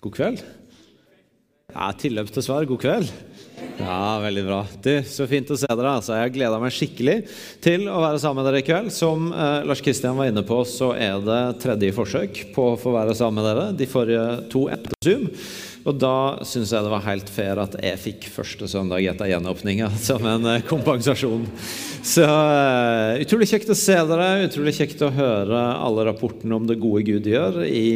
God kveld. Ja, Tilløp til svar. God kveld. Ja, veldig bra. Du, Så fint å se dere. altså. Jeg gleder meg skikkelig til å være sammen med dere i kveld. Som eh, Lars Kristian var inne på, så er det tredje forsøk på å få være sammen med dere. De forrige to etter Zoom. Og da syns jeg det var helt fair at jeg fikk første søndag etter gjenåpninga som en eh, kompensasjon. Så eh, utrolig kjekt å se dere, utrolig kjekt å høre alle rapportene om det gode Gud gjør i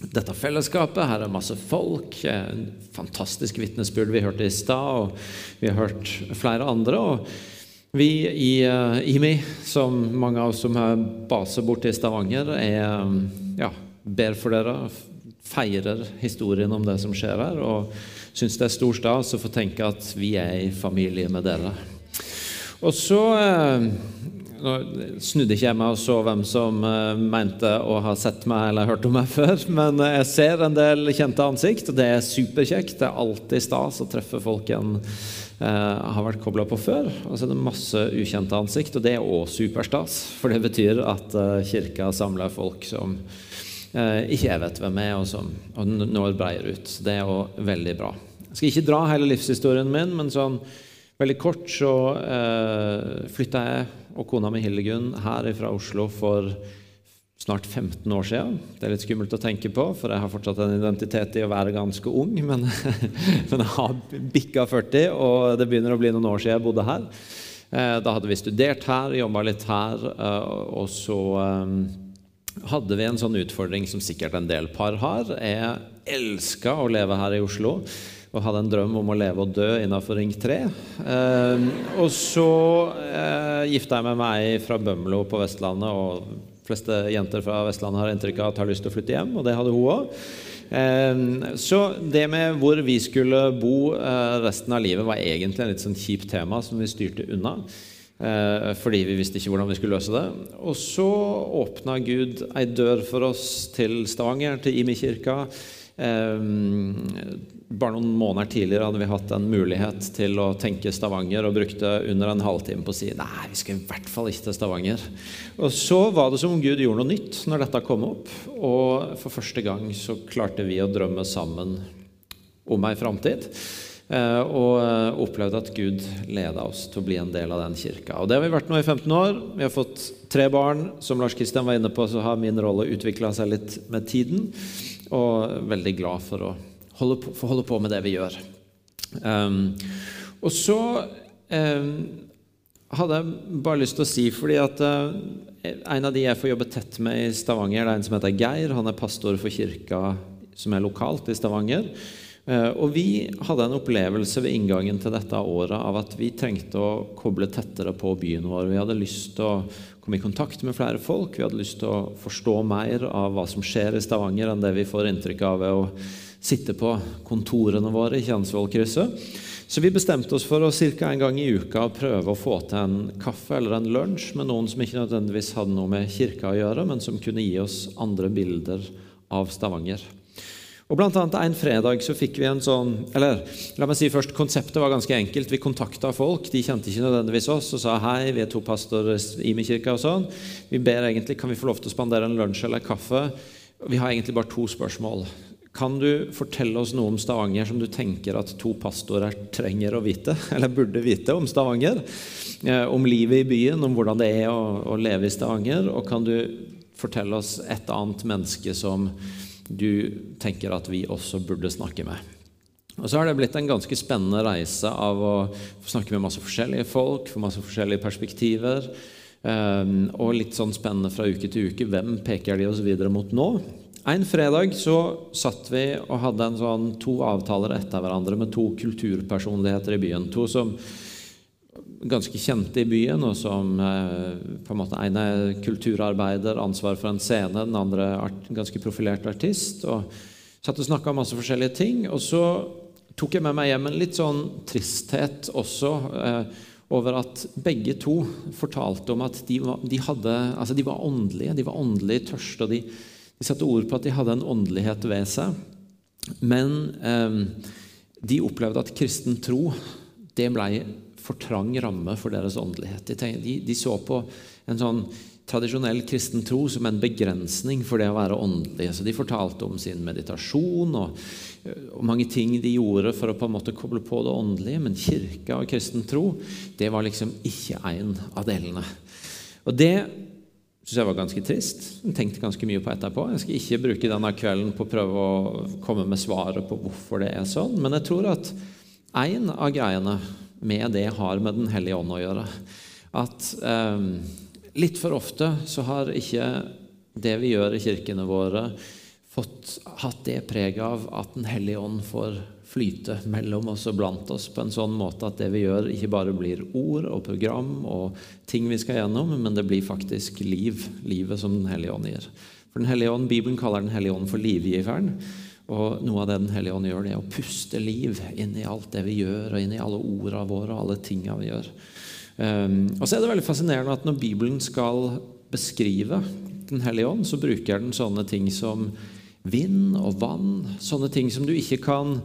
dette fellesskapet. Her er masse folk. En fantastisk vitnesbyrd vi hørte i stad, og vi har hørt flere andre. og vi i uh, IMI, som mange av oss som har base borte i Stavanger, er, ja, ber for dere, feirer historien om det som skjer her, og syns det er stor stas å få tenke at vi er i familie med dere. Og så uh, nå snudde ikke jeg meg og så hvem som uh, mente å ha sett meg eller hørt om meg før, men jeg ser en del kjente ansikt, og det er superkjekt. Det er alltid stas å treffe folk en uh, har vært kobla på før. Og så er det masse ukjente ansikt, og det er òg superstas. For det betyr at kirka samler folk som ikke jeg vet hvem er, og som og når breier ut. Det er òg veldig bra. Jeg skal ikke dra hele livshistorien min, men sånn veldig kort så flytta jeg og kona mi Hildegunn her fra Oslo for snart 15 år siden. Det er litt skummelt å tenke på, for jeg har fortsatt en identitet i å være ganske ung. Men, men jeg har bikka 40, og det begynner å bli noen år siden jeg bodde her. Eh, da hadde vi studert her, jobba litt her, eh, og så eh, hadde vi en sånn utfordring som sikkert en del par har. Jeg elska å leve her i Oslo og hadde en drøm om å leve og dø innenfor Ring 3. Eh, og så eh, gifta jeg meg med ei fra Bømlo på Vestlandet. og de fleste jenter fra Vestlandet har inntrykk av at har lyst til å flytte hjem, og det hadde hun òg. Eh, så det med hvor vi skulle bo eh, resten av livet, var egentlig en litt sånn kjipt tema som vi styrte unna. Eh, fordi vi visste ikke hvordan vi skulle løse det. Og så åpna Gud ei dør for oss til Stavanger, til Imi kirka. Bare noen måneder tidligere hadde vi hatt en mulighet til å tenke Stavanger og brukte under en halvtime på å si nei, vi skal i hvert fall ikke til Stavanger. Og så var det som om Gud gjorde noe nytt når dette kom opp. Og for første gang så klarte vi å drømme sammen om ei framtid. Eh, og eh, opplevde at Gud leda oss til å bli en del av den kirka. Og Det har vi vært nå i 15 år. Vi har fått tre barn. Som Lars Kristian var inne på, så har min rolle utvikla seg litt med tiden. Og veldig glad for å holde på, holde på med det vi gjør. Um, og så um, hadde jeg bare lyst til å si, fordi at uh, en av de jeg får jobbe tett med i Stavanger, det er en som heter Geir. Han er pastor for kirka som er lokalt i Stavanger. Uh, og vi hadde en opplevelse ved inngangen til dette året av at vi trengte å koble tettere på byen vår. Vi hadde lyst til å komme i kontakt med flere folk. Vi hadde lyst til å forstå mer av hva som skjer i Stavanger, enn det vi får inntrykk av ved å sitte på kontorene våre i Kjensvollkrysset. Så vi bestemte oss for å ca. en gang i uka prøve å få til en kaffe eller en lunsj med noen som ikke nødvendigvis hadde noe med kirka å gjøre, men som kunne gi oss andre bilder av Stavanger. Og blant annet En fredag så fikk vi en sånn eller la meg si først, Konseptet var ganske enkelt. Vi kontakta folk. De kjente ikke nødvendigvis oss og sa hei, vi er to pastorer i min kirke og sånn. Vi ber egentlig, Kan vi få lov til å spandere en lunsj eller kaffe? Vi har egentlig bare to spørsmål. Kan du fortelle oss noe om Stavanger som du tenker at to pastorer trenger å vite, eller burde vite om Stavanger? Eh, om livet i byen, om hvordan det er å, leve i Stavanger? Og kan du fortelle oss et annet menneske som du tenker at vi også burde snakke med? Og så har det blitt en ganske spennende reise av å snakke med masse forskjellige folk, få masse forskjellige perspektiver. Um, og litt sånn spennende fra uke til uke. Hvem peker de oss videre mot nå? En fredag så satt vi og hadde en sånn to avtaler etter hverandre med to kulturpersonligheter i byen. To som ganske kjente i byen, og som eh, på en måte ene er kulturarbeider, ansvar for en scene, den andre art, ganske profilert artist. og Satt og snakka om masse forskjellige ting. Og så tok jeg med meg hjem en litt sånn tristhet også. Eh, over at begge to fortalte om at de var, de hadde, altså de var åndelige. De var åndelig tørste. og de de satte ord på at de hadde en åndelighet ved seg. Men eh, de opplevde at kristen tro det ble for trang ramme for deres åndelighet. De, tenkte, de, de så på en sånn tradisjonell kristen tro som en begrensning for det å være åndelig. Så De fortalte om sin meditasjon og, og, mange ting de gjorde for å på en måte koble på det åndelige. Men kirka og kristen tro det var liksom ikke en av delene. Og Det syns jeg var ganske trist. Jeg tenkte ganske mye på etterpå. Jeg skal ikke bruke denne kvelden på å prøve å komme med svaret på hvorfor det er sånn, men jeg tror at en av greiene med det har med Den hellige ånd å gjøre. At eh, litt for ofte så har ikke det vi gjør i kirkene våre, fått hatt det preget av at Den hellige ånd får flyte mellom oss og blant oss på en sånn måte at det vi gjør, ikke bare blir ord og program og ting vi skal gjennom, men det blir faktisk liv. Livet som Den hellige ånd gir. For den hellige ånd, Bibelen kaller Den hellige ånd for livgiveren. Og noe av det Den hellige ånd gjør, det er å puste liv inn i alt det vi gjør, og inn i alle ordene våre og alle tingene vi gjør. Um, og så er det veldig fascinerende at når Bibelen skal beskrive Den hellige ånd, så bruker den sånne ting som vind og vann. Sånne ting som du ikke kan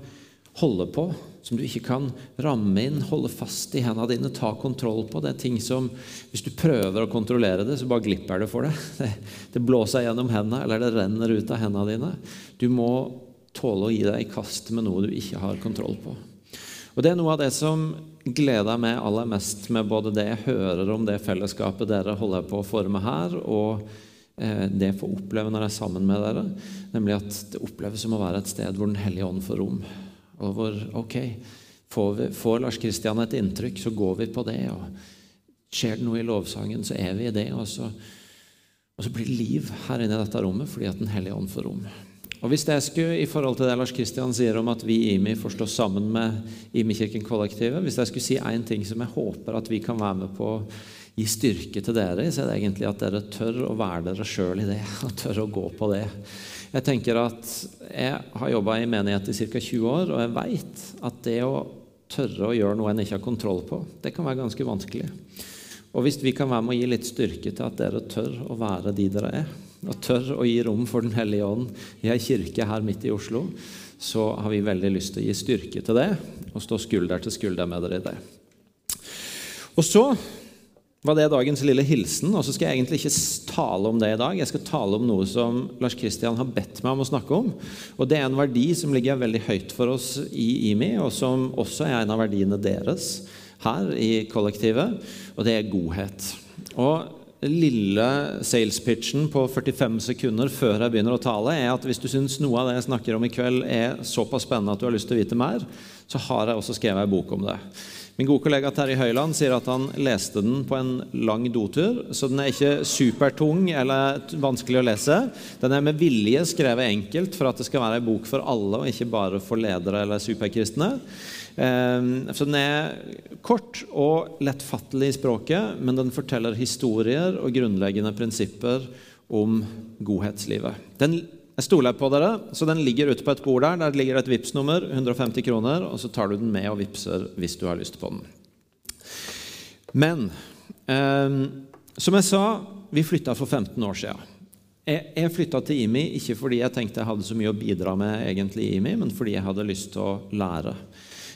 holde på, som du ikke kan ramme inn, holde fast i hendene dine, ta kontroll på. Det er ting som Hvis du prøver å kontrollere det, så bare glipper det for deg. Det, det blåser gjennom hendene, eller det renner ut av hendene dine. Du må tåle å gi deg i kast med noe du ikke har kontroll på. Og Det er noe av det som gleder meg aller mest med både det jeg hører om det fellesskapet dere holder på å forme her, og eh, det jeg får oppleve når jeg er sammen med dere, nemlig at det oppleves som å være et sted hvor Den hellige ånd får rom. Og hvor ok, får, vi, får Lars Kristian et inntrykk, så går vi på det. og Skjer det noe i lovsangen, så er vi i det. Og så, og så blir det liv her inne i dette rommet fordi at Den hellige ånd får rom. Og Hvis jeg skulle, i forhold til det Lars Kristian sier om at vi i IMI får stå sammen med IMI-kirken-kollektivet Hvis jeg skulle si én ting som jeg håper at vi kan være med på å gi styrke til dere så er det egentlig at dere tør å være dere sjøl i det. Og tør å gå på det. Jeg tenker at jeg har jobba i menighet i ca. 20 år, og jeg veit at det å tørre å gjøre noe en ikke har kontroll på, det kan være ganske vanskelig. Og hvis vi kan være med å gi litt styrke til at dere tør å være de dere er, og tør å gi rom for Den hellige ånd i ei kirke her midt i Oslo, så har vi veldig lyst til å gi styrke til det og stå skulder til skulder med dere i det. Og så var det dagens lille hilsen. Og så skal jeg egentlig ikke tale om det i dag. Jeg skal tale om noe som Lars Kristian har bedt meg om å snakke om. Og det er en verdi som ligger veldig høyt for oss i IMI, og som også er en av verdiene deres her i kollektivet, og det er godhet. Og lille sales-pitchen på 45 sekunder før jeg begynner å tale, er at hvis du syns noe av det jeg snakker om i kveld er såpass spennende at du har lyst til å vite mer, så har jeg også skrevet ei bok om det. Min gode kollega Terje Høiland sier at han leste den på en lang dotur, så den er ikke supertung eller vanskelig å lese. Den er med vilje skrevet enkelt for at det skal være ei bok for alle, og ikke bare for ledere eller superkristne. Ehm, så den er kort og lettfattelig i språket, men den forteller historier og grunnleggende prinsipper om godhetslivet. Den jeg stoler på dere, så den ligger ute på et bord der. Der ligger det et Vipps-nummer, 150 kroner, og så tar du den med og vippser hvis du har lyst på den. Men eh, som jeg sa, vi flytta for 15 år siden. Jeg, jeg flytta til IMI ikke fordi jeg tenkte jeg hadde så mye å bidra med egentlig IMI, men fordi jeg hadde lyst til å lære.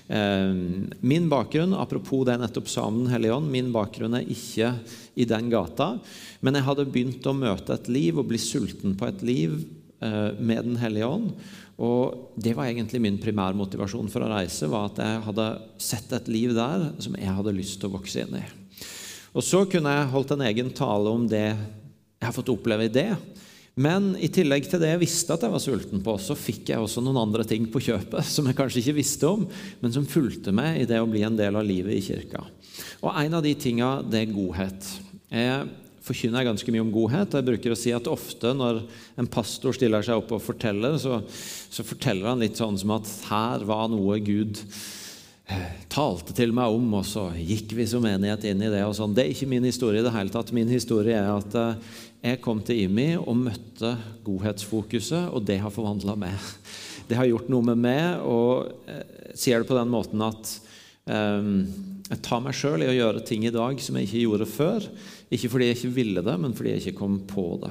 Ehm, min bakgrunn apropos det jeg nettopp sa om Den hellige ånd, min bakgrunn er ikke i den gata. Men jeg hadde begynt å møte et liv og bli sulten på et liv eh, med Den hellige ånd. Og det var egentlig min primærmotivasjon for å reise, var at jeg hadde sett et liv der som jeg hadde lyst til å vokse inn i. Og så kunne jeg holdt en egen tale om det jeg har fått oppleve i det. Men i tillegg til det jeg visste at jeg var sulten på, så fikk jeg også noen andre ting på kjøpet som jeg kanskje ikke visste om, men som fulgte med i det å bli en del av livet i kirka. Og en av de tinga, det er godhet. Jeg forkynner ganske mye om godhet. Jeg bruker å si at ofte når en pastor stiller seg opp og forteller, så, så forteller han litt sånn som at her var noe Gud eh, talte til meg om, og så gikk vi som enighet inn i det. og sånn. Det er ikke min historie i det hele tatt. Min historie er at eh, jeg kom til IMI og møtte godhetsfokuset, og det har forvandla meg. Det har gjort noe med meg, og jeg eh, sier det på den måten at um, jeg tar meg sjøl i å gjøre ting i dag som jeg ikke gjorde før. Ikke fordi jeg ikke ville det, men fordi jeg ikke kom på det.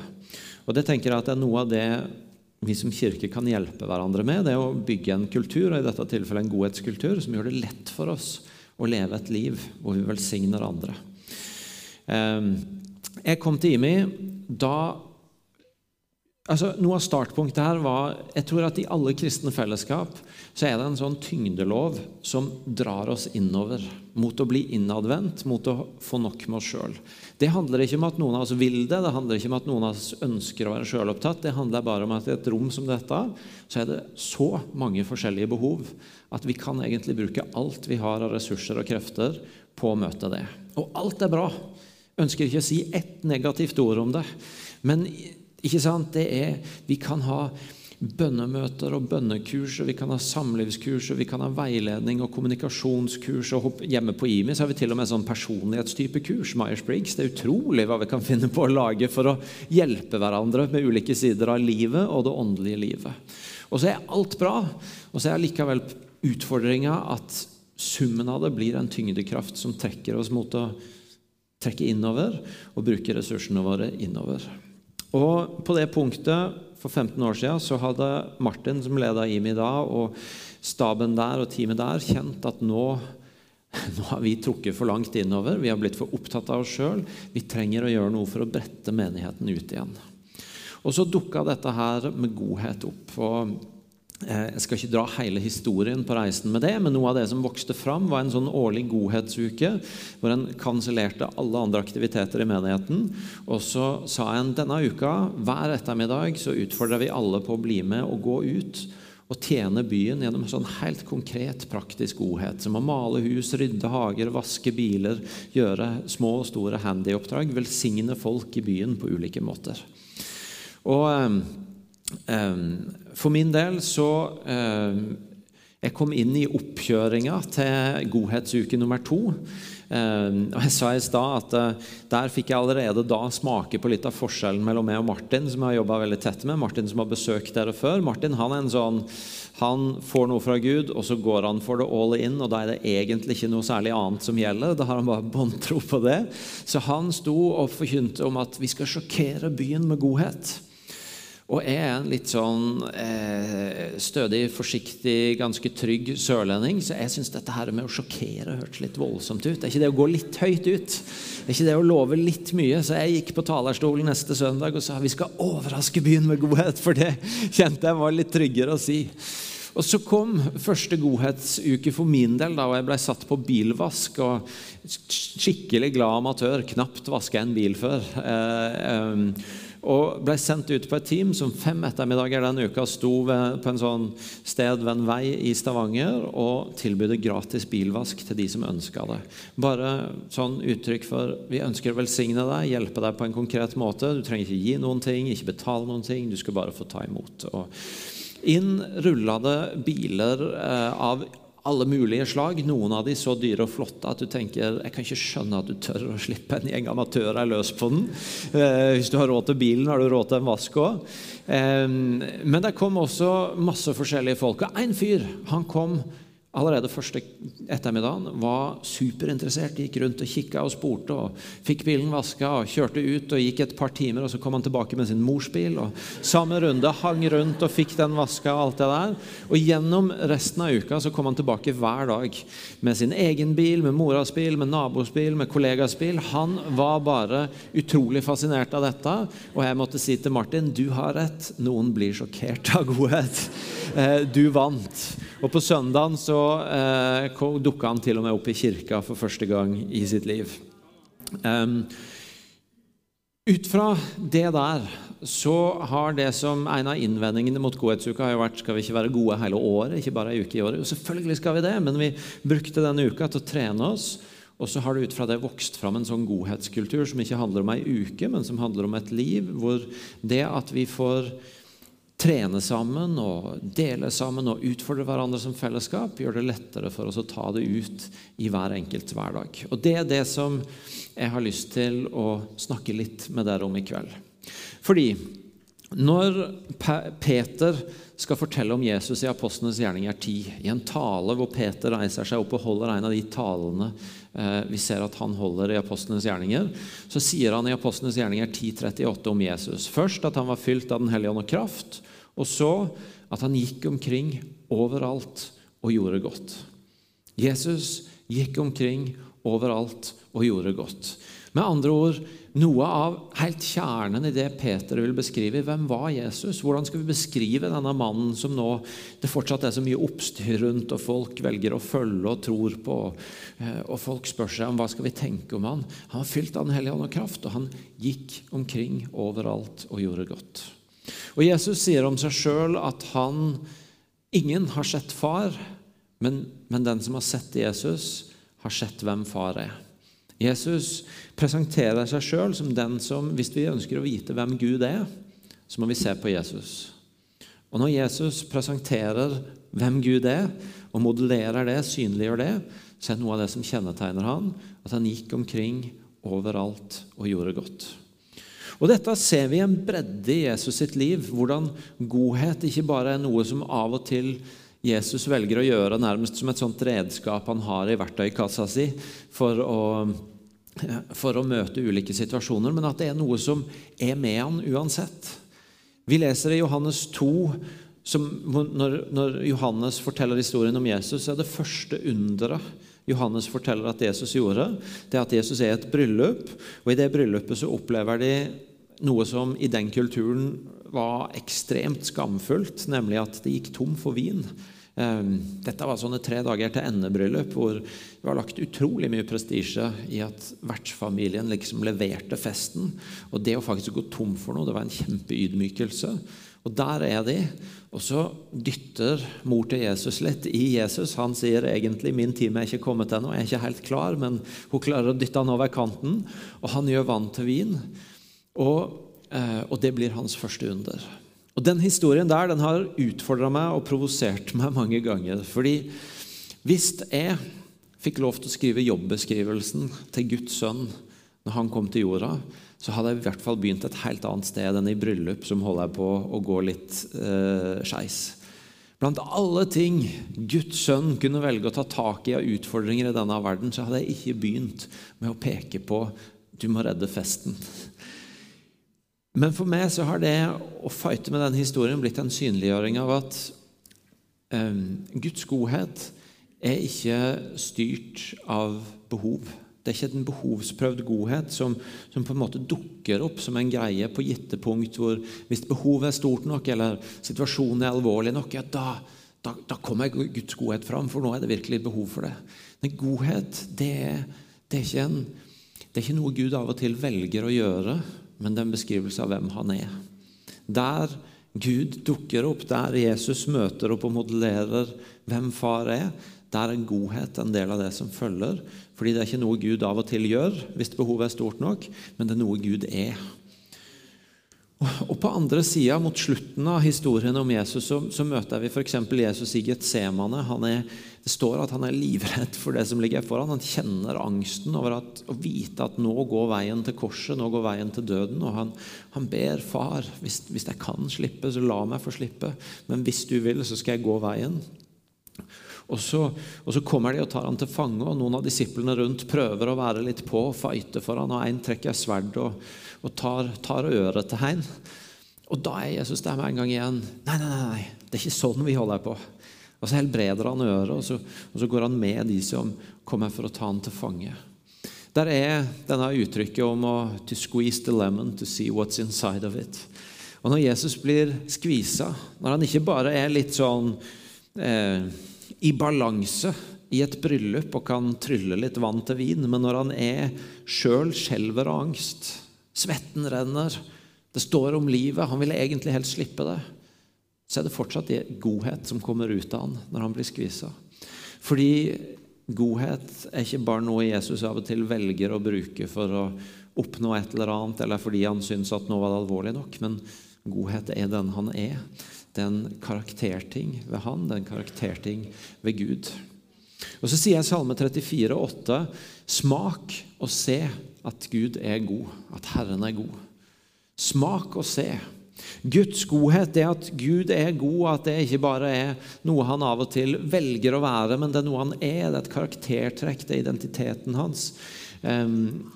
Og det tenker jeg at det er noe av det vi som kirke kan hjelpe hverandre med. Det er å bygge en kultur, og i dette tilfellet en godhetskultur, som gjør det lett for oss å leve et liv hvor vi velsigner andre. Um, jeg kom til IMI, da Altså, noe av startpunktet her var Jeg tror at i alle kristne fellesskap så er det en sånn tyngdelov som drar oss innover. Mot å bli innadvendt, mot å få nok med oss sjøl. Det handler ikke om at noen av oss vil det, det handler ikke om at noen av oss ønsker å være sjølopptatt. Det handler bare om at i et rom som dette så er det så mange forskjellige behov at vi kan egentlig bruke alt vi har av ressurser og krefter på å møte det. Og alt er bra. Ønsker ikke å si ett negativt ord om det. Men ikke sant? Det er, vi kan ha bønnemøter og bønnekurs, og vi kan ha samlivskurs, og vi kan ha veiledning og kommunikasjonskurs. og Hjemme på IMI så har vi til og med sånn personlighetstype kurs. Myers-Briggs. Det er utrolig hva vi kan finne på å lage for å hjelpe hverandre med ulike sider av livet og det åndelige livet. Og så er alt bra, og så er likevel utfordringa at summen av det blir en tyngdekraft som trekker oss mot å trekke innover og bruke ressursene våre innover. Og på det punktet, for 15 år siden, så hadde Martin, som leda IMI da, og staben der og teamet der, kjent at nå, nå har vi trukket for langt innover. Vi har blitt for opptatt av oss sjøl. Vi trenger å gjøre noe for å brette menigheten ut igjen. Og så dukka dette her med godhet opp. og jeg skal ikke dra hele historien på reisen med det, men noe av det som vokste fram, var en sånn årlig godhetsuke hvor en kansellerte alle andre aktiviteter i menigheten. Og så sa en denne uka, hver ettermiddag, så utfordrer vi alle på å bli med og gå ut og tjene byen gjennom sånn helt konkret, praktisk godhet. Som å male hus, rydde hager, vaske biler, gjøre små og store handyoppdrag. Velsigne folk i byen på ulike måter. Og eh, for min del så Jeg kom inn i oppkjøringa til godhetsuke nummer to. Og jeg sa i stad at eh, Der fikk jeg allerede da smake på litt av forskjellen mellom meg og Martin, som jeg har jobba veldig tett med. Martin som har besøkt dere før. Martin han er en sånn han får noe fra Gud, og så går han for det all in, og da er det egentlig ikke noe særlig annet som gjelder. Da har han bare båndtro på det. Så han sto og forkynte om at vi skal sjokkere byen med godhet. Og jeg er en litt sånn eh, stødig, forsiktig, ganske trygg sørlending, så jeg syns dette her med å sjokkere hørtes litt voldsomt ut. Det er ikke det å gå litt høyt ut. Det er ikke det å love litt mye. Så jeg gikk på talerstolen neste søndag og sa vi skal overraske byen med godhet, for det kjente jeg var litt tryggere å si. Og Så kom første godhetsuke for min del, da og jeg ble satt på bilvask. og Skikkelig glad amatør. Knapt vaska en bil før. Eh, eh, og ble sendt ut på et team som fem ettermiddager den uka sto ved, på en sånn sted ved en vei i Stavanger og tilbød gratis bilvask til de som ønska det. Bare sånn uttrykk for vi ønsker å velsigne deg, hjelpe deg på en konkret måte. Du trenger ikke gi noen ting, ikke betale noen ting, du skal bare få ta imot. Og inn rulla det biler eh, av alle mulige slag. Noen av de så dyre og flotte at du tenker jeg kan ikke skjønne at du tør å slippe en gjeng amatører løs på den. Eh, hvis du har råd til bilen, har du råd til en vask òg. Eh, men det kom også masse forskjellige folk. Og én fyr han kom allerede første ettermiddagen var superinteressert. Gikk rundt og kikka og spurte og fikk bilen vaska og kjørte ut og gikk et par timer, og så kom han tilbake med sin mors bil. og Samme runde hang rundt og fikk den vaska og alt det der. Og gjennom resten av uka så kom han tilbake hver dag med sin egen bil, med moras bil, med nabos bil, med kollegas bil. Han var bare utrolig fascinert av dette, og jeg måtte si til Martin du har rett, noen blir sjokkert av godhet. Eh, du vant. Og på søndagen så eh, dukka han til og med opp i kirka for første gang i sitt liv. Um, ut fra det der så har det som en av innvendingene mot godhetsuka har jo vært skal vi ikke være gode hele året, ikke bare ei uke i året. Jo, selvfølgelig skal vi det, men vi brukte denne uka til å trene oss. Og så har det ut fra det vokst fram en sånn godhetskultur som ikke handler om ei uke, men som handler om et liv hvor det at vi får trene sammen og dele sammen og utfordre hverandre som fellesskap, gjør det lettere for oss å ta det ut i hver enkelt hverdag. Og Det er det som jeg har lyst til å snakke litt med dere om i kveld. Fordi når Peter skal fortelle om Jesus i Apostlenes gjerninger 10, i en tale hvor Peter reiser seg opp og holder en av de talene eh, vi ser at han holder i Apostlenes gjerninger, så sier han i Apostlenes gjerninger 10.38 om Jesus. Først at han var fylt av Den hellige ånd og kraft, og så at han gikk omkring overalt og gjorde godt. Jesus gikk omkring overalt og gjorde godt. Med andre ord noe av helt kjernen i det Peter vil beskrive. Hvem var Jesus? Hvordan skal vi beskrive denne mannen som nå det fortsatt er så mye oppstyr rundt, og folk velger å følge og tror på, eh, og folk spør seg om hva skal vi tenke om han? Han var fylt av Den hellige ånd og kraft, og han gikk omkring overalt og gjorde godt. Og Jesus sier om seg sjøl at han Ingen har sett far, men, men den som har sett Jesus, har sett hvem far er. Jesus presenterer seg sjøl som den som Hvis vi ønsker å vite hvem Gud er, så må vi se på Jesus. Og når Jesus presenterer hvem Gud er, og modellerer det, synliggjør det, så er det noe av det som kjennetegner han, at han gikk omkring overalt og gjorde godt. Og Dette ser vi i en bredde i Jesus sitt liv. Hvordan godhet ikke bare er noe som av og til Jesus velger å gjøre nærmest som et sånt redskap han har i verktøykassa si for å, for å møte ulike situasjoner, men at det er noe som er med han uansett. Vi leser i Johannes 2 som, når, når, Johannes forteller historien om Jesus, er det første underet Johannes forteller at Jesus gjorde, det er at Jesus er et bryllup. og I det bryllupet så opplever de noe som i den kulturen var ekstremt skamfullt, nemlig at det gikk tom for vin. Ehm, dette var sånne tre dager til endebryllup hvor det var lagt utrolig mye prestisje i at vertsfamilien liksom leverte festen. Og det å faktisk gå tom for noe, det var en kjempeydmykelse. Og der er de. Og så dytter mor til Jesus litt i Jesus. Han sier egentlig 'min time er ikke kommet ennå', jeg er ikke helt klar, men hun klarer å dytte han over kanten. Og han gjør vann til vin. Og, eh, og det blir hans første under. Og Den historien der den har utfordra meg og provosert meg mange ganger. fordi hvis jeg fikk lov til å skrive jobbeskrivelsen til Guds sønn når han kom til jorda, så hadde jeg i hvert fall begynt et helt annet sted enn i bryllup, som holder på å gå litt eh, skeis. Blant alle ting Guds sønn kunne velge å ta tak i av utfordringer i denne verden, så hadde jeg ikke begynt med å peke på du må redde festen. Men for meg så har det å fighte med den historien blitt en synliggjøring av at eh, Guds godhet er ikke styrt av behov. Det er ikke en behovsprøvd godhet som, som, på en måte dukker opp som en greie på gitte punkt hvor hvis behovet er stort nok, eller situasjonen er alvorlig nok, ja, da, da, da kommer Guds godhet fram, for nå er det virkelig behov for det. Men godhet, det er, det er, ikke, en, det er ikke noe Gud av og til velger å gjøre men det er en beskrivelse av hvem han er. Der Gud dukker opp, der Jesus møter opp og modellerer hvem far er, der er godhet en del av det som følger. Fordi det er ikke noe Gud av og til gjør hvis behovet er stort nok, men det er noe Gud er. Og På andre sida, mot slutten av historien om Jesus, så, så møter vi f.eks. Jesus i Getsemane. Det står at han er livredd for det som ligger foran. Han kjenner angsten over at, å vite at nå går veien til korset, nå går veien til døden. Og han, han ber far, hvis, hvis, jeg kan slippe, så la meg få slippe. Men hvis du vil, så skal jeg gå veien. Og så, og så, kommer de og tar han til fange, og noen av disiplene rundt prøver å være litt på og fighte for han, og en trekker sverd og, og tar, tar, øret til han. Og da er Jesus der med en gang igjen. Nei, nei, nei, det er ikke sånn vi holder på. Og Så helbreder han øret, og så, og så går han med de som kommer for å ta han til fange. Der er denne uttrykket om å to squeeze the lemon to see what's inside of it. Og Når Jesus blir skvisa, når han ikke bare er litt sånn eh, i balanse i et bryllup og kan trylle litt vann til vin, men når han er sjøl skjelver av angst, svetten renner, det står om livet, han ville egentlig helst slippe det, så er det fortsatt godhet som kommer ut av han når han blir skvisa. Fordi godhet er ikke bare noe Jesus av og til velger å bruke for å oppnå et eller annet, eller fordi han syns at nå var alvorlig nok, men godhet er den han er. Det er en karakterting ved han, det er en karakterting ved Gud. Og Så sier jeg Salme 34, 8, Smak og se at Gud er god, at Herren er god. Smak og se. Guds godhet er at Gud er god, at det ikke bare er noe han av og til velger å være, men det er noe han er. Det er et karaktertrekk, det er identiteten hans. Um,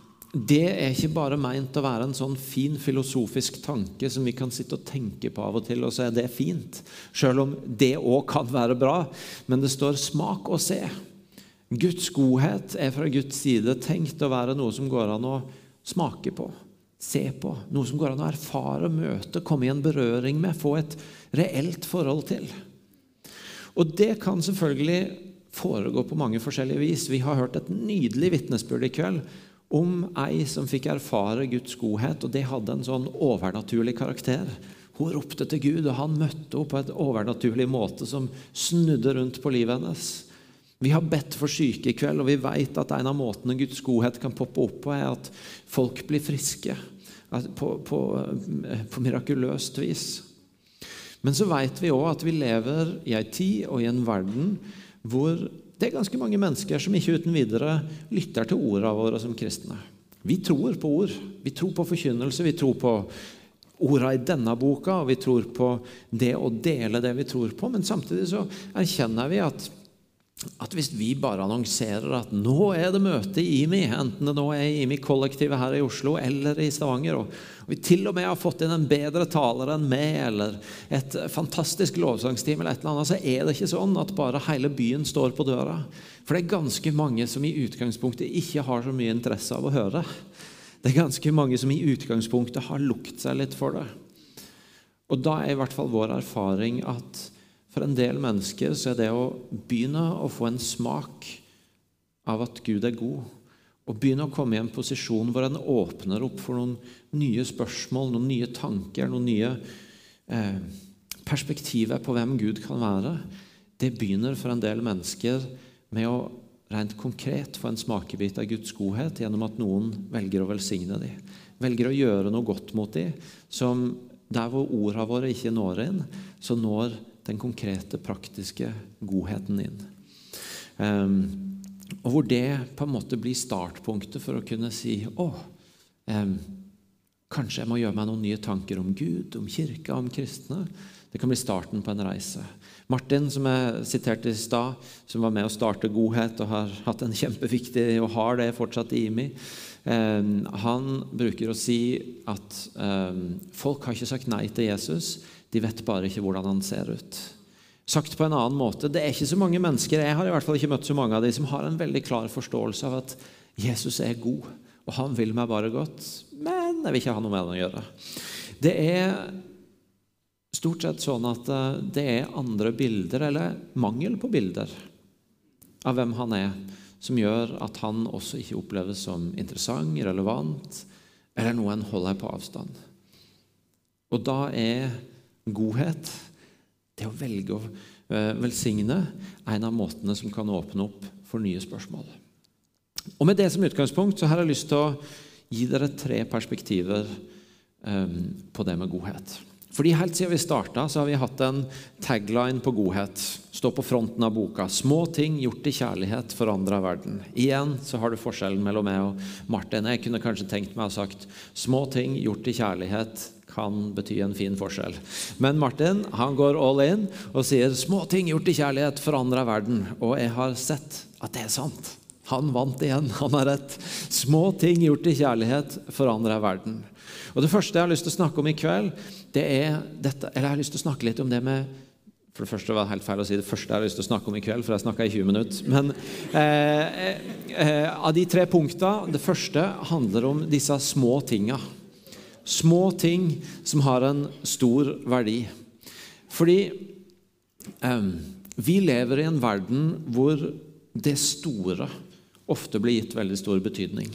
det er ikke bare meint å være en sånn fin filosofisk tanke som vi kan sitte og tenke på av og til, og så er det fint. Selv om det òg kan være bra. Men det står 'smak og se'. Guds godhet er fra Guds side tenkt å være noe som går an å smake på, se på, noe som går an å erfare, møte, komme i en berøring med, få et reelt forhold til. Og det kan selvfølgelig foregå på mange forskjellige vis. Vi har hørt et nydelig vitnesbyrd i kveld om ei som fikk erfare Guds godhet, og det hadde en sånn overnaturlig karakter. Hun ropte til Gud, og han møtte henne på et overnaturlig måte som snudde rundt på livet hennes. Vi har bedt for syke i kveld, og vi vet at en av måtene Guds godhet kan poppe opp på, er at folk blir friske på, på, på mirakuløst vis. Men så vet vi òg at vi lever i ei tid og i en verden hvor det er ganske mange mennesker som ikke uten videre lytter til ordene våre som kristne. Vi tror på ord. Vi tror på forkynnelse. Vi tror på ordene i denne boka, og vi tror på det å dele det vi tror på. Men samtidig så erkjenner vi at at hvis vi bare annonserer at nå er det møte i IMI, enten det nå er IMI-kollektivet her i Oslo eller i Stavanger, og vi til og med har fått inn en bedre taler enn meg, eller et fantastisk lovsangsteam, eller et eller annet, så er det ikke sånn at bare hele byen står på døra. For det er ganske mange som i utgangspunktet ikke har så mye interesse av å høre. Det er ganske mange som i utgangspunktet har lukt seg litt for det. Og da er i hvert fall vår erfaring at for en del mennesker så er det å begynne å få en smak av at Gud er god, og begynne å komme i en posisjon hvor en åpner opp for noen nye spørsmål, noen nye tanker, noen nye eh, perspektiver på hvem Gud kan være, det begynner for en del mennesker med å rent konkret få en smakebit av Guds godhet gjennom at noen velger å velsigne dem. Velger å gjøre noe godt mot dem, som der hvor ordene våre ikke når inn, så når den konkrete, praktiske godheten inn. Um, og hvor det på en måte blir startpunktet for å kunne si å, um, kanskje jeg må gjøre meg noen nye tanker om Gud, om kirka, om kristne. Det kan bli starten på en reise. Martin, som jeg siterte i stad, som var med å starte Godhet og har hatt en kjempeviktig og har det fortsatt i IMI, um, han bruker å si at folk har ikke sagt nei til Jesus de vet bare ikke hvordan han ser ut. Sagt på en annen måte, Det er ikke så mange mennesker jeg har i hvert fall ikke møtt så mange av de, som har en veldig klar forståelse av at Jesus er god, og han vil meg bare godt, men jeg vil ikke ha noe med det å gjøre. Det er stort sett sånn at eh, det er andre bilder, eller mangel på bilder, av hvem han er, som gjør at han også ikke oppleves som interessant, relevant, eller noe en holder på avstand. Og da er godhet, det å velge å eh, velsigne, er en av måtene som kan åpne opp for nye spørsmål. Og Med det som utgangspunkt så har jeg lyst til å gi dere tre perspektiver um, på det med godhet. Fordi Helt siden vi starta, har vi hatt en tagline på godhet. Stå på fronten av boka. 'Små ting gjort i kjærlighet forandrer verden'. Igjen så har du forskjellen mellom meg og Martin. Jeg kunne kanskje tenkt meg å ha sagt 'små ting gjort i kjærlighet kan bety en fin forskjell. Men Martin han går all in og sier små ting gjort i kjærlighet forandrer verden. Og jeg har sett at det er sant. Han vant igjen. Han har rett. Små ting gjort i kjærlighet forandrer verden. Og Det første jeg har lyst til å snakke om i kveld, det er dette, eller jeg har lyst til å snakke litt om det med for det første var det helt feil å si det første jeg har lyst til å snakke om i kveld, for jeg snakka i 20 minutter. Men eh, eh, eh, av de tre punktene Det første handler om disse små tinga. Små ting som har en stor verdi. Fordi eh, vi lever i en verden hvor det store ofte blir gitt veldig stor betydning.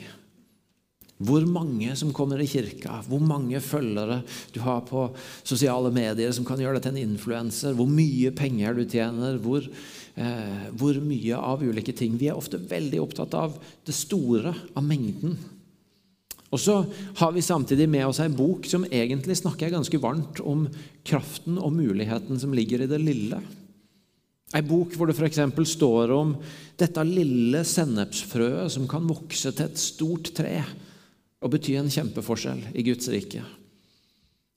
Hvor mange som kommer i kirka, hvor mange følgere du har på sosiale medier som kan gjøre deg til en influenser, hvor mye penger du tjener, hvor, eh, hvor mye av ulike ting. Vi er ofte veldig opptatt av det store, av mengden. Og så har vi samtidig med oss ei bok som egentlig snakker ganske varmt om kraften og muligheten som ligger i det lille. Ei bok hvor det f.eks. står om dette lille sennepsfrøet som kan vokse til et stort tre og bety en kjempeforskjell i Guds rike.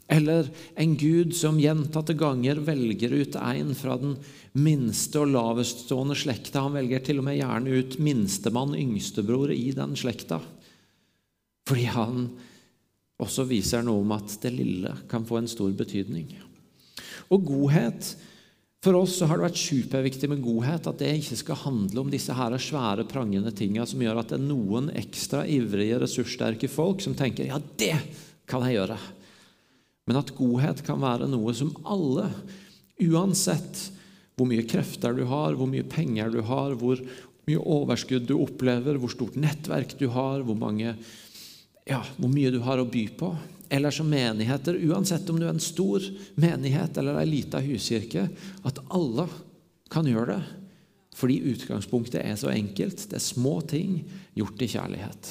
Eller en gud som gjentatte ganger velger ut en fra den minste og laveststående slekta. Han velger til og med gjerne ut minstemann, yngstebror, i den slekta. Fordi han også viser noe om at det lille kan få en stor betydning. Og godhet For oss har det vært superviktig med godhet, at det ikke skal handle om disse her svære, prangende tinga som gjør at det er noen ekstra ivrige, ressurssterke folk som tenker ja, det kan jeg gjøre. Men at godhet kan være noe som alle, uansett hvor mye krefter du har, hvor mye penger du har, hvor mye overskudd du opplever, hvor stort nettverk du har, hvor, mange, ja, hvor mye du har å by på eller som menigheter, uansett om du er en stor menighet eller ei lita huskirke, at alle kan gjøre det. Fordi utgangspunktet er så enkelt. Det er små ting gjort i kjærlighet.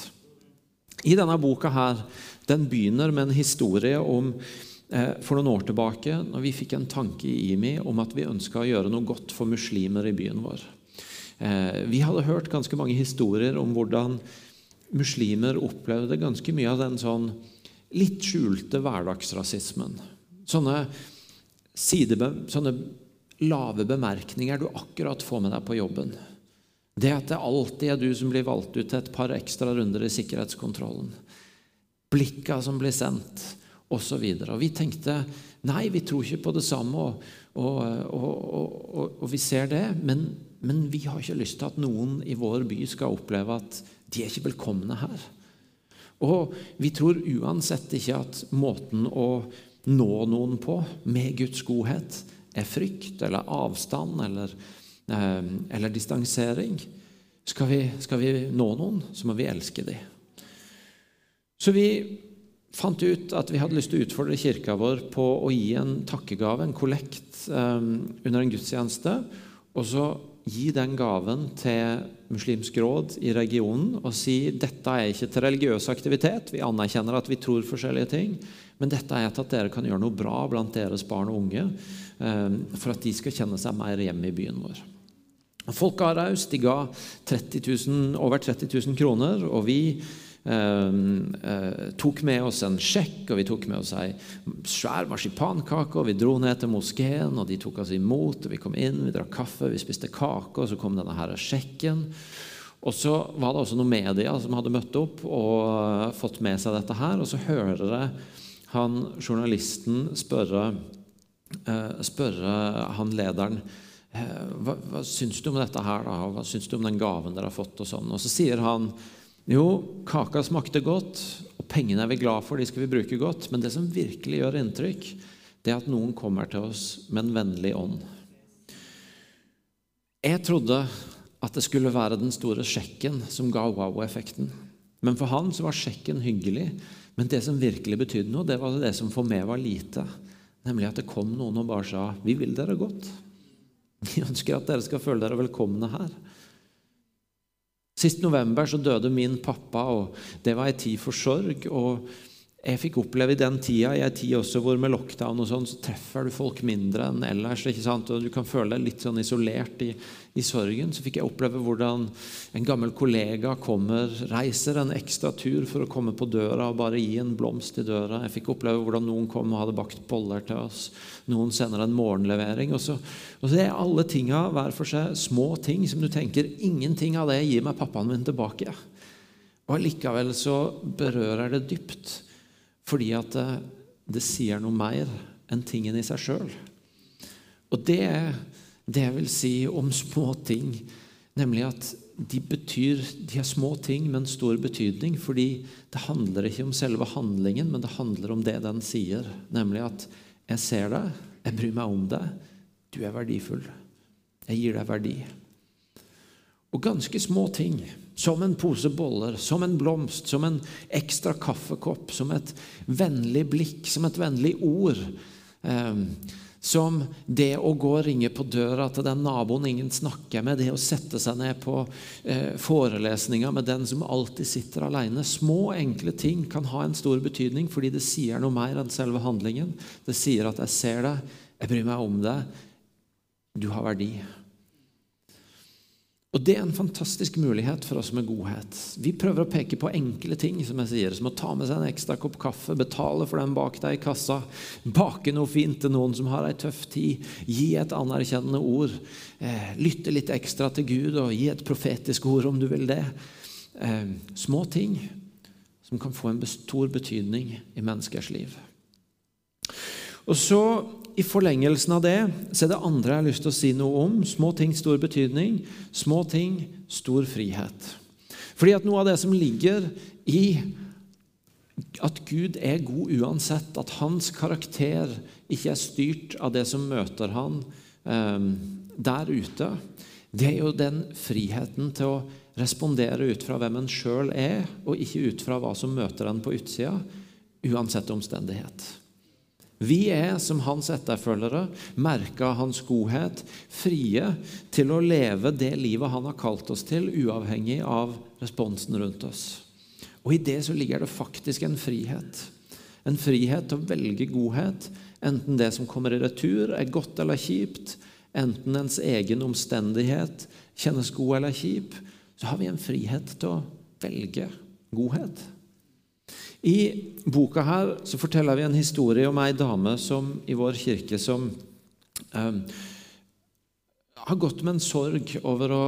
I denne boka her, den begynner med en historie om eh, for noen år tilbake, når vi fikk en tanke i IMI om at vi ønska å gjøre noe godt for muslimer i byen vår. Eh, vi hadde hørt ganske mange historier om hvordan muslimer opplevde ganske mye av den sånn litt skjulte hverdagsrasismen. Sånne, sidebe, sånne lave bemerkninger du akkurat får med deg på jobben. Det at det alltid er du som blir valgt ut til et par ekstra runder i sikkerhetskontrollen. Blikka som blir sendt, osv. Vi tenkte nei, vi tror ikke på det samme, og, og, og, og vi ser det. Men, men vi har ikke lyst til at noen i vår by skal oppleve at de er ikke velkomne her. Og vi tror uansett ikke at måten å nå noen på med Guds godhet er frykt eller avstand eller, eh, eller distansering. Skal vi, skal vi, nå noen, så må vi elske dem. Så vi fant ut at vi hadde lyst til å utfordre kirka vår på å gi en takkegave, en kollekt, eh, under en gudstjeneste. Og så gi den gaven til Muslimsk råd i regionen og si dette er ikke til religiøs aktivitet, vi anerkjenner at vi tror forskjellige ting, men dette er til at dere kan gjøre noe bra blant deres barn og unge, eh, for at de skal kjenne seg mer hjemme i byen vår. Folk ga raust. De ga 30 000, over 30 000 kroner. og vi tok med oss en sjekk, og vi tok med oss ei svær marsipankake. og Vi dro ned til moskeen, og de tok oss imot. og Vi kom inn, vi drakk kaffe, vi spiste kake, og så kom denne her sjekken. Og så var det også noen media som hadde møtt opp og fått med seg dette her. Og så hører jeg han journalisten spørre, eh, spørre han lederen eh, hva, hva syns du om dette her da? Hva syns du om den gaven dere har fått? Og sånn. Og så sier han jo, kaka smakte godt, og pengene er vi glad for, de skal vi bruke godt. Men det som virkelig gjør inntrykk, det er at noen kommer til oss med en vennlig ånd. Jeg trodde at det skulle være den store sjekken som ga wow-effekten. Men for han så var sjekken hyggelig. Men det som virkelig betydde noe, det var det som for meg var lite. Nemlig at det kom noen og bare sa 'Vi vil dere godt'. Vi ønsker at dere skal føle dere velkomne her. Sist november så døde min pappa, og det var ei tid for sorg. og jeg fikk oppleve i den tida, i en tid også hvor med lockdown og sånn, så treffer du folk mindre enn ellers. ikke sant? Og du kan føle deg litt sånn isolert i, i, sorgen. Så fikk jeg oppleve hvordan en gammel kollega kommer, reiser en ekstra tur for å komme på døra og bare gi en blomst i døra. Jeg fikk oppleve hvordan noen kom og hadde bakt boller til oss. Noen sender en morgenlevering. Og så, og så er alle tinga hver for seg små ting som du tenker ingenting av det gir meg pappaen min tilbake. Og allikevel så berører det dypt. Fordi at det, det sier noe mer enn tingen i seg sjøl. Og det er det jeg vil si om små ting, nemlig at de betyr De er små ting, men stor betydning. Fordi det handler ikke om selve handlingen, men det handler om det den sier. Nemlig at 'jeg ser deg, jeg bryr meg om deg, du er verdifull'. Jeg gir deg verdi. Og ganske små ting som en pose boller, som en blomst, som en ekstra kaffekopp, som et vennlig blikk, som et vennlig ord. Eh, som det å gå og ringe på døra til den naboen ingen snakker med, det å sette seg ned på eh, forelesninger med den som alltid sitter alene. Små, enkle ting kan ha en stor betydning fordi det sier noe mer enn selve handlingen. Det sier at 'jeg ser deg, jeg bryr meg om deg, du har verdi'. Og Det er en fantastisk mulighet for oss med godhet. Vi prøver å peke på enkle ting, som jeg sier, som å ta med seg en ekstra kopp kaffe, betale for den bak deg i kassa, bake noe fint til noen som har ei tøff tid, gi et anerkjennende ord, eh, lytte litt ekstra til Gud og gi et profetisk ord om du vil det. Eh, små ting som kan få en stor betydning i menneskers liv. Og så i forlengelsen av det så er det andre jeg har lyst til å si noe om. Små ting, stor betydning. Små ting, stor frihet. Fordi at noe av det som ligger i at Gud er god uansett, at hans karakter ikke er styrt av det som møter han eh, der ute, det er jo den friheten til å respondere ut fra hvem en sjøl er, og ikke ut fra hva som møter en på utsida, uansett omstendighet. Vi er, som hans etterfølgere, merka hans godhet, frie til å leve det livet han har kalt oss til, uavhengig av responsen rundt oss. Og I det så ligger det faktisk en frihet. En frihet til å velge godhet, enten det som kommer i retur, er godt eller kjipt, enten ens egen omstendighet kjennes god eller kjip, så har vi en frihet til å velge godhet. I boka her så forteller vi en historie om ei dame som, i vår kirke som eh, har gått med en sorg over å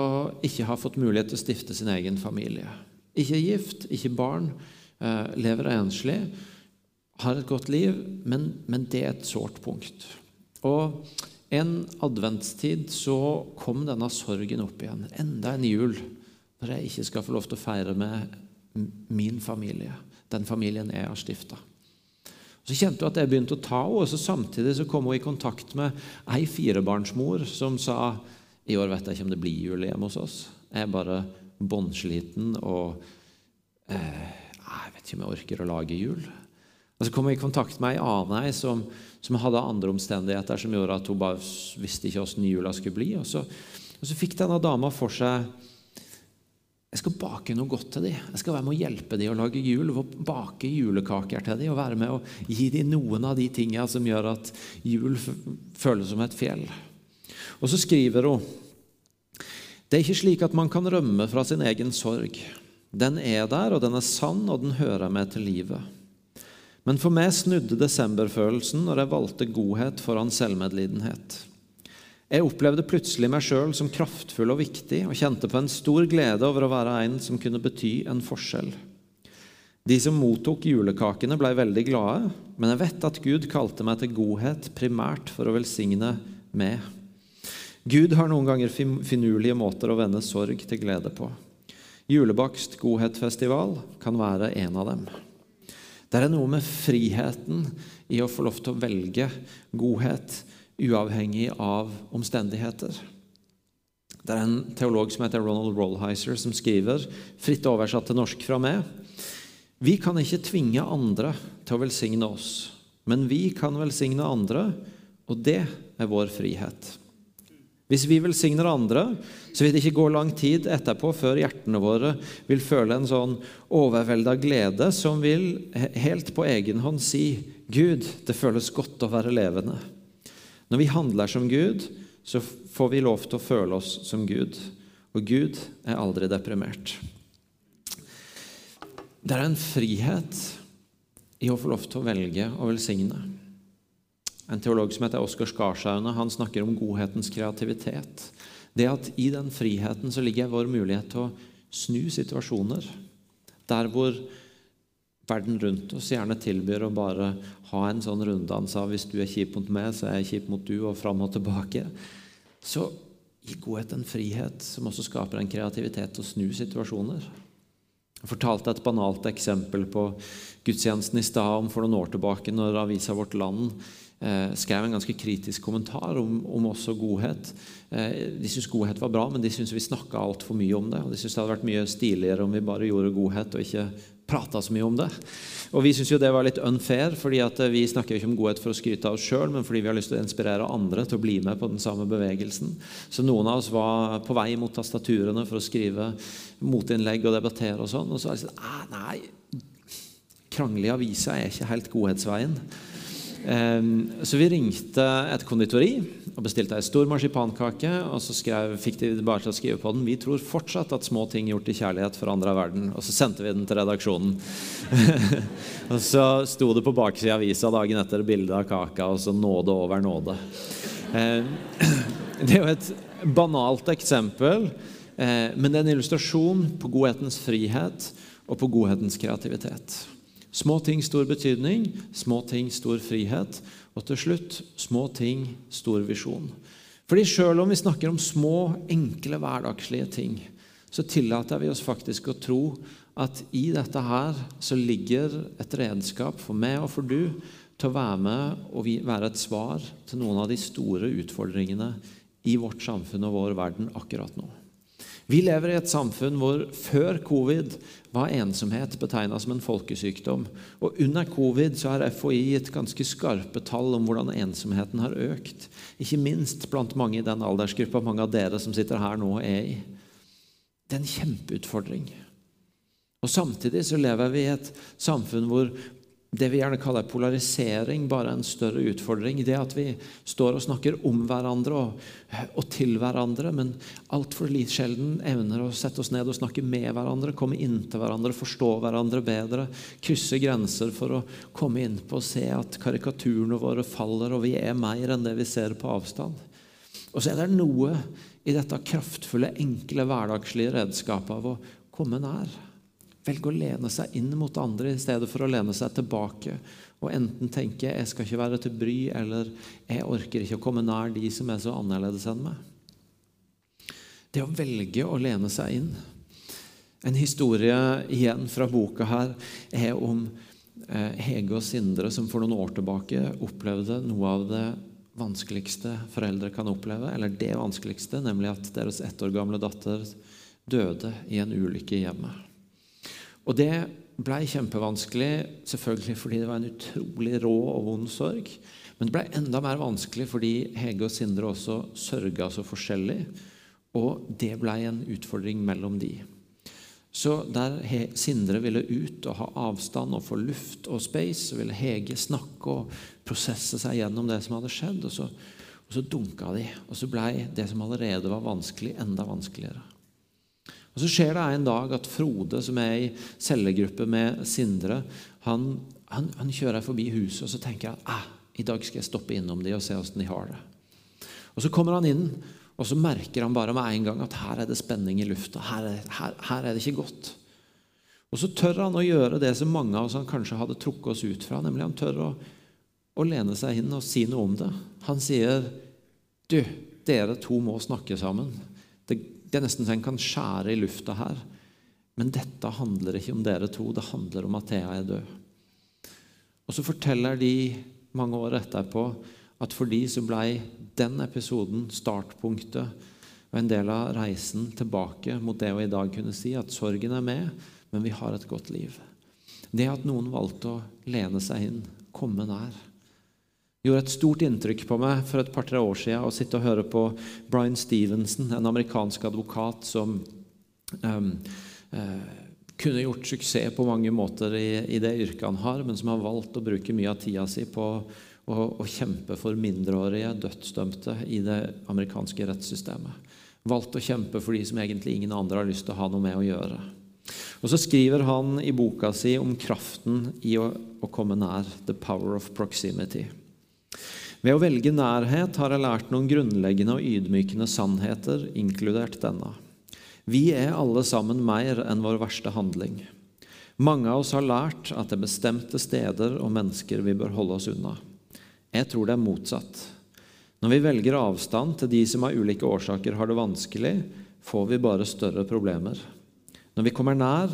ikke ha fått mulighet til å stifte sin egen familie. Ikke gift, ikke barn, eh, lever enslig, har et godt liv, men, men det er et sårt punkt. Og en adventstid så kom denne sorgen opp igjen. Enda en jul når jeg ikke skal få lov til å feire med min familie den familien jeg har stifta. Så kjente hun at jeg begynte å ta henne, og så samtidig så kom hun i kontakt med ei firebarnsmor som sa i år vet jeg ikke om det blir jul hjemme hos oss. Jeg er bare bånnsliten og eh, Jeg vet ikke om jeg orker å lage jul. Og Så kom jeg i kontakt med ei annen som, som, hadde andre omstendigheter som gjorde at hun bare visste ikke åssen jula skulle bli. Og så, og så fikk denne dama for seg jeg skal bake noe godt til dem. Jeg skal være med å hjelpe dem å lage jul. og Bake julekaker til dem og være med å gi dem noen av de tingene som gjør at jul føles som et fjell. Og så skriver hun det er ikke slik at man kan rømme fra sin egen sorg. Den er der, og den er sann, og den hører med til livet. Men for meg snudde desemberfølelsen når jeg valgte godhet foran selvmedlidenhet. Jeg opplevde plutselig meg sjøl som kraftfull og viktig, og kjente på en stor glede over å være en som kunne bety en forskjell. De som mottok julekakene, blei veldig glade, men jeg vet at Gud kalte meg til godhet primært for å velsigne meg. Gud har noen ganger finurlige måter å vende sorg til glede på. Julebakst godhetfestival kan være en av dem. Det er noe med friheten i å få lov til å velge godhet uavhengig av omstendigheter. Det er en teolog som heter Ronald Rollheiser, som skriver, fritt oversatt til norsk fra meg Vi kan ikke tvinge andre til å velsigne oss, men vi kan velsigne andre, og det er vår frihet. Hvis vi velsigner andre, så vil det ikke gå lang tid etterpå før hjertene våre vil føle en sånn overvelda glede som vil helt på egen hånd si Gud, det føles godt å være levende. Når vi handler som Gud, så får vi lov til å føle oss som Gud. Og Gud er aldri deprimert. Det er en frihet i å få lov til å velge og velsigne. En teolog som heter Oskar Skarsaune, han snakker om godhetens kreativitet. Det at i den friheten så ligger vår mulighet til å snu situasjoner. Der hvor verden rundt oss gjerne tilbyr å bare ha en sånn runddans av hvis du er kjip mot meg, så er jeg kjip mot du, og fram og tilbake, så gir godhet en frihet som også skaper en kreativitet til å snu situasjoner. Jeg fortalte et banalt eksempel på gudstjenesten i stad om for noen år tilbake, når avisa Vårt Land eh, skrev en ganske kritisk kommentar om, om også godhet. Eh, de syntes godhet var bra, men de syntes vi snakka altfor mye om det. og De syntes det hadde vært mye stiligere om vi bare gjorde godhet og ikke prata så mye om det. Og Vi syns det var litt unfair, fordi vi snakker ikke om godhet for å skryte av oss sjøl, men fordi vi har lyst til å inspirere andre til å bli med på den samme bevegelsen. Så noen av oss var på vei mot tastaturene for å skrive motinnlegg og debattere og sånn. Og så var det sånn ah, Nei, krangle i avisa er ikke helt godhetsveien. Ehm, så vi ringte et konditori og bestilte ei stor marsipankake. Og så skrev, fikk de bare til å skrive på den Vi tror fortsatt at små ting gjort i kjærlighet forandrer verden. Og så sendte vi den til redaksjonen. og så sto det på baksida av avisa dagen etter bilde av kaka, og så 'nåde over nåde'. Ehm, det er jo et banalt eksempel, eh, men det er en illustrasjon på godhetens frihet og på godhetens kreativitet. Små ting, stor betydning. Små ting, stor frihet. Og til slutt små ting, stor visjon. Fordi Selv om vi snakker om små, enkle, hverdagslige ting, så tillater vi oss faktisk å tro at i dette her så ligger et redskap for meg og for du til å være med og være et svar til noen av de store utfordringene i vårt samfunn og vår verden akkurat nå. Vi lever i et samfunn hvor før covid var ensomhet betegna som en folkesykdom. Og under covid så har FHI gitt ganske skarpe tall om hvordan ensomheten har økt. Ikke minst blant mange i den aldersgruppa mange av dere som sitter her nå, er i. Det er en kjempeutfordring. Og Samtidig så lever vi i et samfunn hvor det vi gjerne kaller polarisering, bare en større utfordring. Det at vi står og snakker om hverandre og, og til hverandre, men altfor sjelden evner å sette oss ned og snakke med hverandre, komme inn til hverandre, forstå hverandre bedre, krysse grenser for å komme inn på å se at karikaturene våre faller, og vi er mer enn det vi ser på avstand. Og så er det noe i dette kraftfulle, enkle, hverdagslige redskapet av å komme nær. Velge å lene seg inn mot andre i stedet for å lene seg tilbake og enten tenke 'jeg skal ikke være til bry', eller 'jeg orker ikke å komme nær de som er så annerledes enn meg'. Det å velge å lene seg inn. En historie igjen fra boka her er om eh, Hege og Sindre som for noen år tilbake opplevde noe av det vanskeligste foreldre kan oppleve, eller det vanskeligste, nemlig at deres ett år gamle datter døde i en ulykke i hjemmet. Og det ble kjempevanskelig, selvfølgelig fordi det var en utrolig rå og vond sorg. Men det ble enda mer vanskelig fordi Hege og Sindre også sørga så forskjellig. Og det ble en utfordring mellom de. Så der Sindre ville ut og ha avstand og få luft og space, så ville Hege snakke og prosesse seg gjennom det som hadde skjedd. Og så, og så dunka de. Og så blei det som allerede var vanskelig, enda vanskeligere. Og Så skjer det en dag at Frode, som er i cellegruppe med Sindre, han, han, han kjører forbi huset og så tenker han, ah, i dag skal jeg stoppe innom de og se åssen de har det. Og Så kommer han inn, og så merker han bare med en gang at her er det spenning i lufta. Her er, her, her er det ikke godt. Og så tør han å gjøre det som mange av oss han kanskje hadde trukket oss ut fra. Nemlig han tør å, å lene seg inn og si noe om det. Han sier, 'Du, dere to må snakke sammen.' Det, det er nesten så en kan skjære i lufta her. Men dette handler ikke om dere to, det handler om at Thea er død. Og så forteller de mange år etterpå at for de så blei den episoden startpunktet og en del av reisen tilbake mot det å i dag kunne si at sorgen er med, men vi har et godt liv. Det at noen valgte å lene seg inn, komme nær gjorde et stort inntrykk på meg for et par-tre år siden å sitte og høre på Brian Stevenson, en amerikansk advokat som um, uh, kunne gjort suksess på mange måter i, i, det yrket han har, men som har valgt å bruke mye av tida si på å, å kjempe for mindreårige dødsdømte i det amerikanske rettssystemet. Valgt å kjempe for de som egentlig ingen andre har lyst til å ha noe med å gjøre. Og Så skriver han i boka si om kraften i å, å komme nær. The power of proximity. Ved å velge nærhet har jeg lært noen grunnleggende og ydmykende sannheter, inkludert denne. Vi er alle sammen mer enn vår verste handling. Mange av oss har lært at det er bestemte steder og mennesker vi bør holde oss unna. Jeg tror det er motsatt. Når vi velger avstand til de som av ulike årsaker har det vanskelig, får vi bare større problemer. Når vi kommer nær,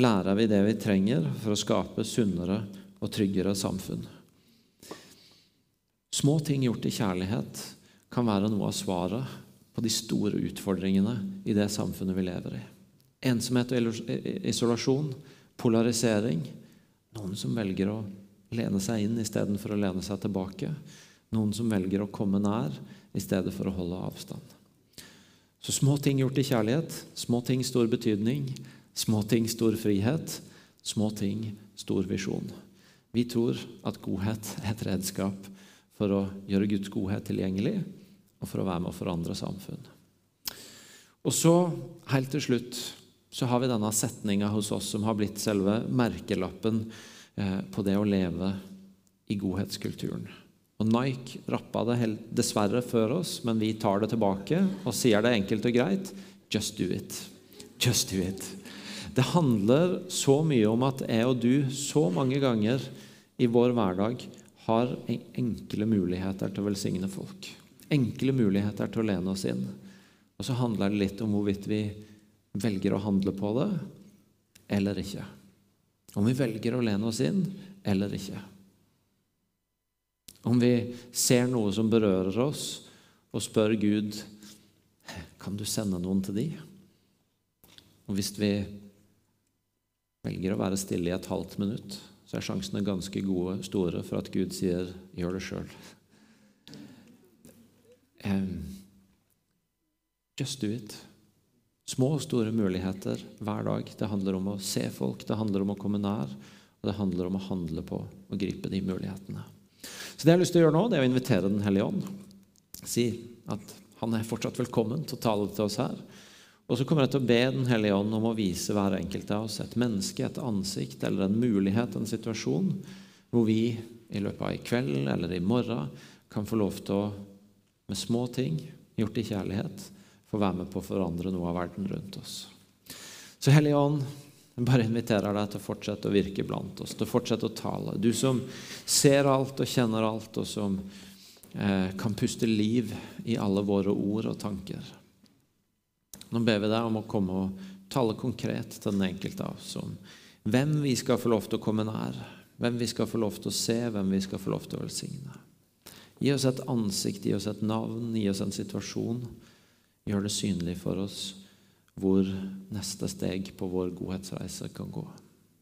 lærer vi det vi trenger for å skape sunnere og tryggere samfunn. Små ting gjort i kjærlighet kan være noe av svaret på de store utfordringene i det samfunnet vi lever i. Ensomhet og isolasjon, polarisering. Noen som velger å lene seg inn istedenfor å lene seg tilbake. Noen som velger å komme nær i stedet for å holde avstand. Så små ting gjort i kjærlighet, små ting stor betydning, små ting stor frihet, små ting stor visjon. Vi tror at godhet er et redskap for å gjøre Guds godhet tilgjengelig, og for å være med å forandre samfunn. Og så, helt til slutt, så har vi denne setninga hos oss som har blitt selve merkelappen eh, på det å leve i godhetskulturen. Og Nike rappa det dessverre før oss, men vi tar det tilbake og sier det enkelt og greit just do it. Just do it. Det handler så mye om at jeg og du så mange ganger i vår hverdag har enkle muligheter til å velsigne folk. Enkle muligheter til å lene oss inn. Og så handler det litt om hvorvidt vi velger å handle på det eller ikke. Om vi velger å lene oss inn eller ikke. Om vi ser noe som berører oss, og spør Gud kan du sende noen til de? Og hvis vi velger å være stille i et halvt minutt, så er sjansene ganske gode, store for at Gud sier 'gjør det sjøl'. Just do it. Små og store muligheter hver dag. Det handler om å se folk, det handler om å komme nær, og det handler om å handle på og gripe de mulighetene. Så det jeg har lyst til å gjøre nå, det er å invitere Den hellige ånd. Si at han er fortsatt velkommen til å tale til oss her. Og så kommer jeg til å be Den hellige ånd om å vise hver enkelt av oss et menneske, et ansikt eller en mulighet, en situasjon, hvor vi i løpet av i kveld eller i morgen kan få lov til å, med små ting gjort i kjærlighet, få være med på å forandre noe av verden rundt oss. Så Hellige Ånd, jeg bare inviterer deg til å fortsette å virke blant oss, til å fortsette å tale. Du som ser alt og kjenner alt, og som eh, kan puste liv i alle våre ord og tanker. Nå ber vi deg om å komme og tale konkret til den enkelte av oss om hvem vi skal få lov til å komme nær, hvem vi skal få lov til å se, hvem vi skal få lov til å velsigne. Gi oss et ansikt, gi oss et navn, gi oss en situasjon. Gjør det synlig for oss hvor neste steg på vår godhetsreise kan gå.